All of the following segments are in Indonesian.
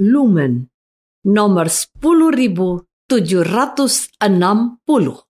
Lumen nomor 10760.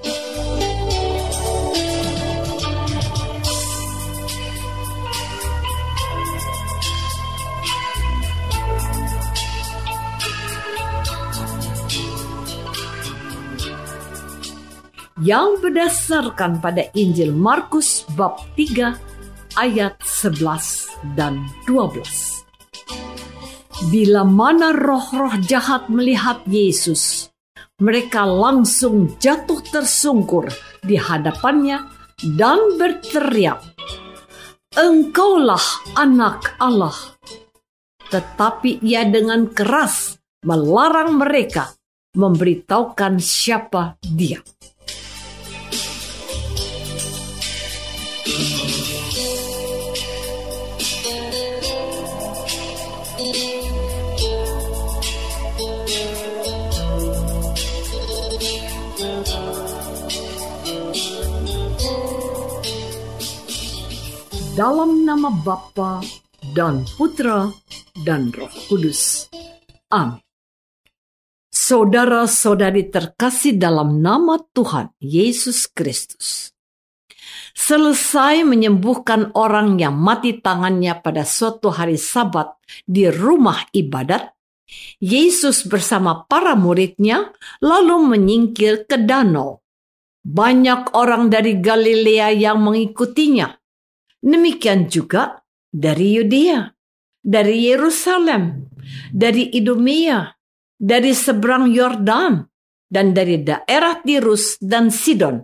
Yang berdasarkan pada Injil Markus bab 3 ayat 11 dan 12. Bila mana roh-roh jahat melihat Yesus, mereka langsung jatuh tersungkur di hadapannya dan berteriak, Engkaulah anak Allah. Tetapi ia dengan keras melarang mereka memberitahukan siapa dia. Dalam nama Bapa dan Putra dan Roh Kudus. Amin. Saudara-saudari terkasih dalam nama Tuhan Yesus Kristus. Selesai menyembuhkan orang yang mati tangannya pada suatu hari Sabat di rumah ibadat, Yesus bersama para muridnya lalu menyingkir ke danau. Banyak orang dari Galilea yang mengikutinya Demikian juga dari Yudea, dari Yerusalem, dari Idumea, dari seberang Yordan, dan dari daerah Tirus dan Sidon.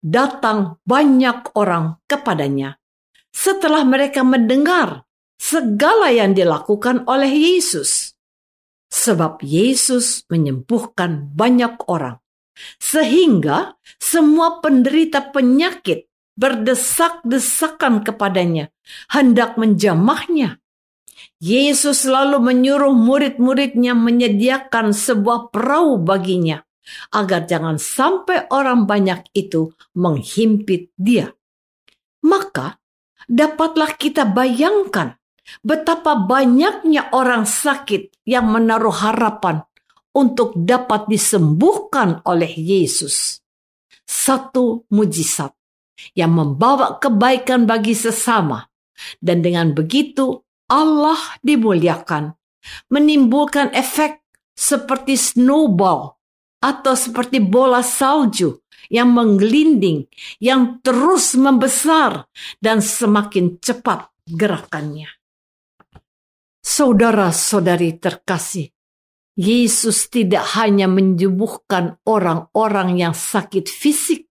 Datang banyak orang kepadanya. Setelah mereka mendengar segala yang dilakukan oleh Yesus. Sebab Yesus menyembuhkan banyak orang. Sehingga semua penderita penyakit berdesak-desakan kepadanya, hendak menjamahnya. Yesus lalu menyuruh murid-muridnya menyediakan sebuah perahu baginya, agar jangan sampai orang banyak itu menghimpit dia. Maka dapatlah kita bayangkan betapa banyaknya orang sakit yang menaruh harapan untuk dapat disembuhkan oleh Yesus. Satu mujizat yang membawa kebaikan bagi sesama. Dan dengan begitu Allah dimuliakan, menimbulkan efek seperti snowball atau seperti bola salju yang menggelinding, yang terus membesar dan semakin cepat gerakannya. Saudara-saudari terkasih, Yesus tidak hanya menyembuhkan orang-orang yang sakit fisik,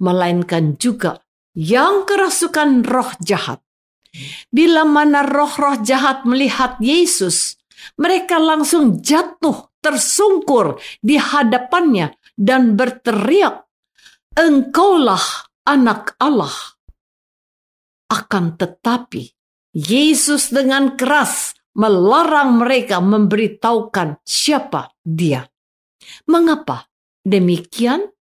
melainkan juga yang kerasukan roh jahat. Bila mana roh-roh jahat melihat Yesus, mereka langsung jatuh tersungkur di hadapannya dan berteriak, "Engkaulah anak Allah!" Akan tetapi, Yesus dengan keras melarang mereka memberitahukan siapa dia. Mengapa demikian?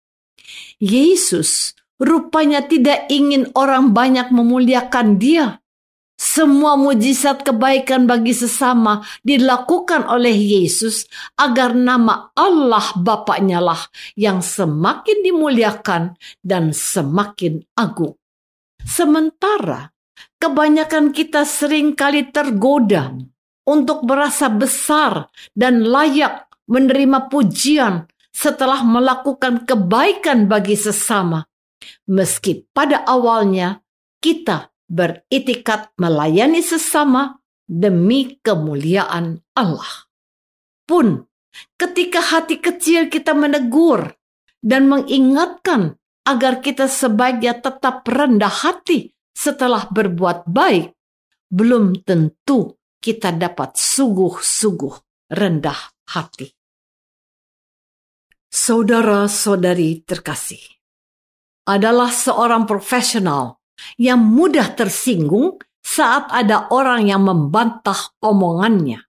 Yesus rupanya tidak ingin orang banyak memuliakan dia. Semua mujizat kebaikan bagi sesama dilakukan oleh Yesus agar nama Allah Bapaknya lah yang semakin dimuliakan dan semakin agung. Sementara kebanyakan kita sering kali tergoda untuk merasa besar dan layak menerima pujian setelah melakukan kebaikan bagi sesama. Meski pada awalnya kita beritikat melayani sesama demi kemuliaan Allah. Pun, ketika hati kecil kita menegur dan mengingatkan agar kita sebaiknya tetap rendah hati setelah berbuat baik, belum tentu kita dapat sungguh-sungguh rendah hati. Saudara-saudari terkasih, adalah seorang profesional yang mudah tersinggung saat ada orang yang membantah omongannya,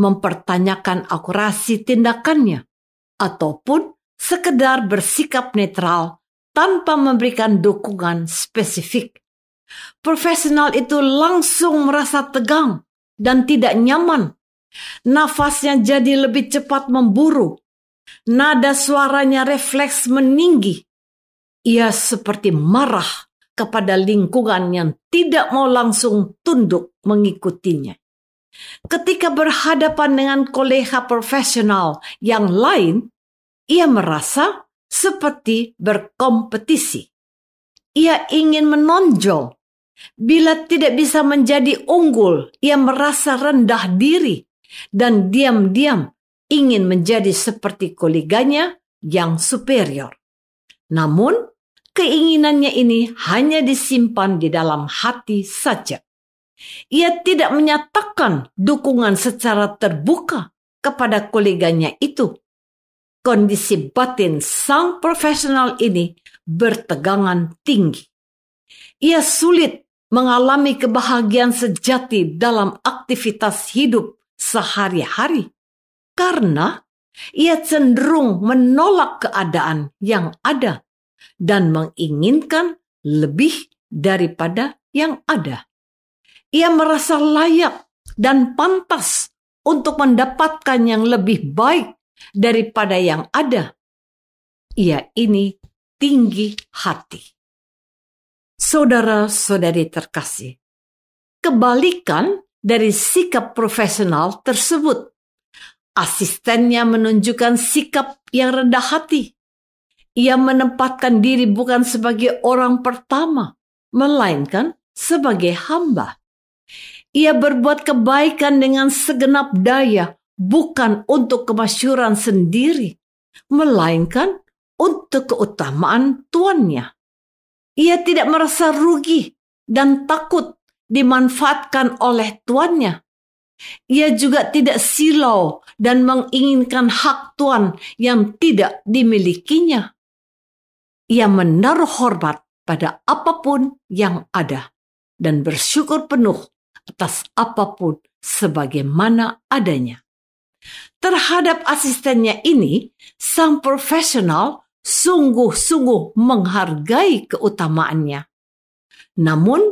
mempertanyakan akurasi tindakannya, ataupun sekedar bersikap netral tanpa memberikan dukungan spesifik. Profesional itu langsung merasa tegang dan tidak nyaman. Nafasnya jadi lebih cepat memburu. Nada suaranya refleks meninggi. Ia seperti marah kepada lingkungan yang tidak mau langsung tunduk mengikutinya. Ketika berhadapan dengan kolega profesional yang lain, ia merasa seperti berkompetisi. Ia ingin menonjol. Bila tidak bisa menjadi unggul, ia merasa rendah diri dan diam-diam ingin menjadi seperti koleganya yang superior. Namun, Keinginannya ini hanya disimpan di dalam hati saja. Ia tidak menyatakan dukungan secara terbuka kepada koleganya itu. Kondisi batin sang profesional ini bertegangan tinggi. Ia sulit mengalami kebahagiaan sejati dalam aktivitas hidup sehari-hari karena ia cenderung menolak keadaan yang ada dan menginginkan lebih daripada yang ada. Ia merasa layak dan pantas untuk mendapatkan yang lebih baik daripada yang ada. Ia ini tinggi hati. Saudara-saudari terkasih, kebalikan dari sikap profesional tersebut. Asistennya menunjukkan sikap yang rendah hati ia menempatkan diri bukan sebagai orang pertama, melainkan sebagai hamba. Ia berbuat kebaikan dengan segenap daya, bukan untuk kemasyuran sendiri, melainkan untuk keutamaan tuannya. Ia tidak merasa rugi dan takut dimanfaatkan oleh tuannya. Ia juga tidak silau dan menginginkan hak tuan yang tidak dimilikinya. Ia menaruh hormat pada apa pun yang ada dan bersyukur penuh atas apa pun sebagaimana adanya. Terhadap asistennya ini, sang profesional sungguh-sungguh menghargai keutamaannya. Namun,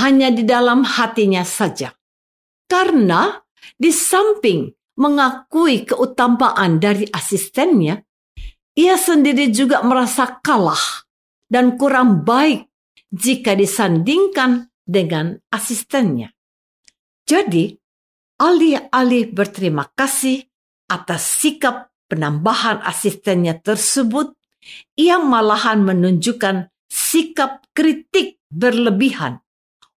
hanya di dalam hatinya saja. Karena di samping mengakui keutamaan dari asistennya, ia sendiri juga merasa kalah dan kurang baik jika disandingkan dengan asistennya. Jadi, alih-alih berterima kasih atas sikap penambahan asistennya tersebut, ia malahan menunjukkan sikap kritik berlebihan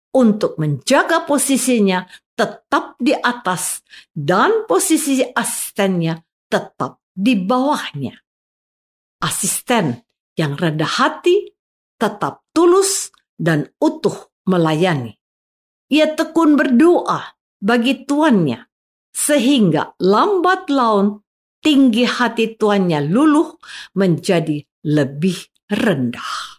untuk menjaga posisinya tetap di atas dan posisi asistennya tetap di bawahnya asisten yang rendah hati, tetap tulus, dan utuh melayani. Ia tekun berdoa bagi tuannya, sehingga lambat laun tinggi hati tuannya luluh menjadi lebih rendah.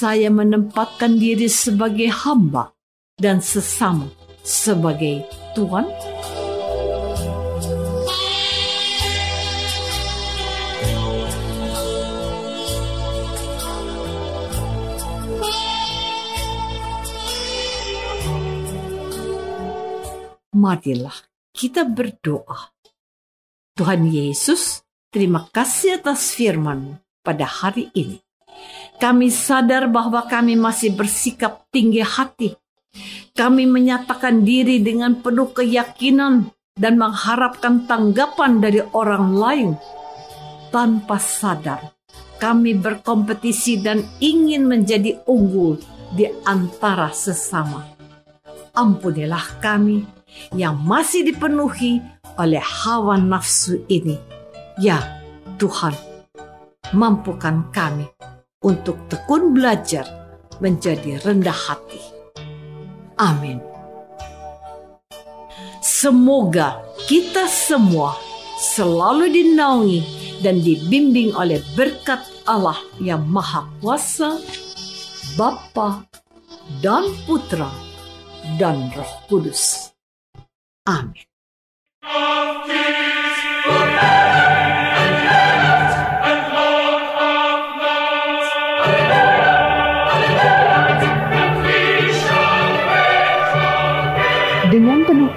saya menempatkan diri sebagai hamba dan sesama sebagai Tuhan? Marilah kita berdoa. Tuhan Yesus, terima kasih atas firman pada hari ini. Kami sadar bahwa kami masih bersikap tinggi hati. Kami menyatakan diri dengan penuh keyakinan dan mengharapkan tanggapan dari orang lain. Tanpa sadar, kami berkompetisi dan ingin menjadi unggul di antara sesama. Ampunilah kami yang masih dipenuhi oleh hawa nafsu ini. Ya, Tuhan, mampukan kami untuk tekun belajar menjadi rendah hati. Amin. Semoga kita semua selalu dinaungi dan dibimbing oleh berkat Allah yang Maha Kuasa, Bapa dan Putra dan Roh Kudus. Amin.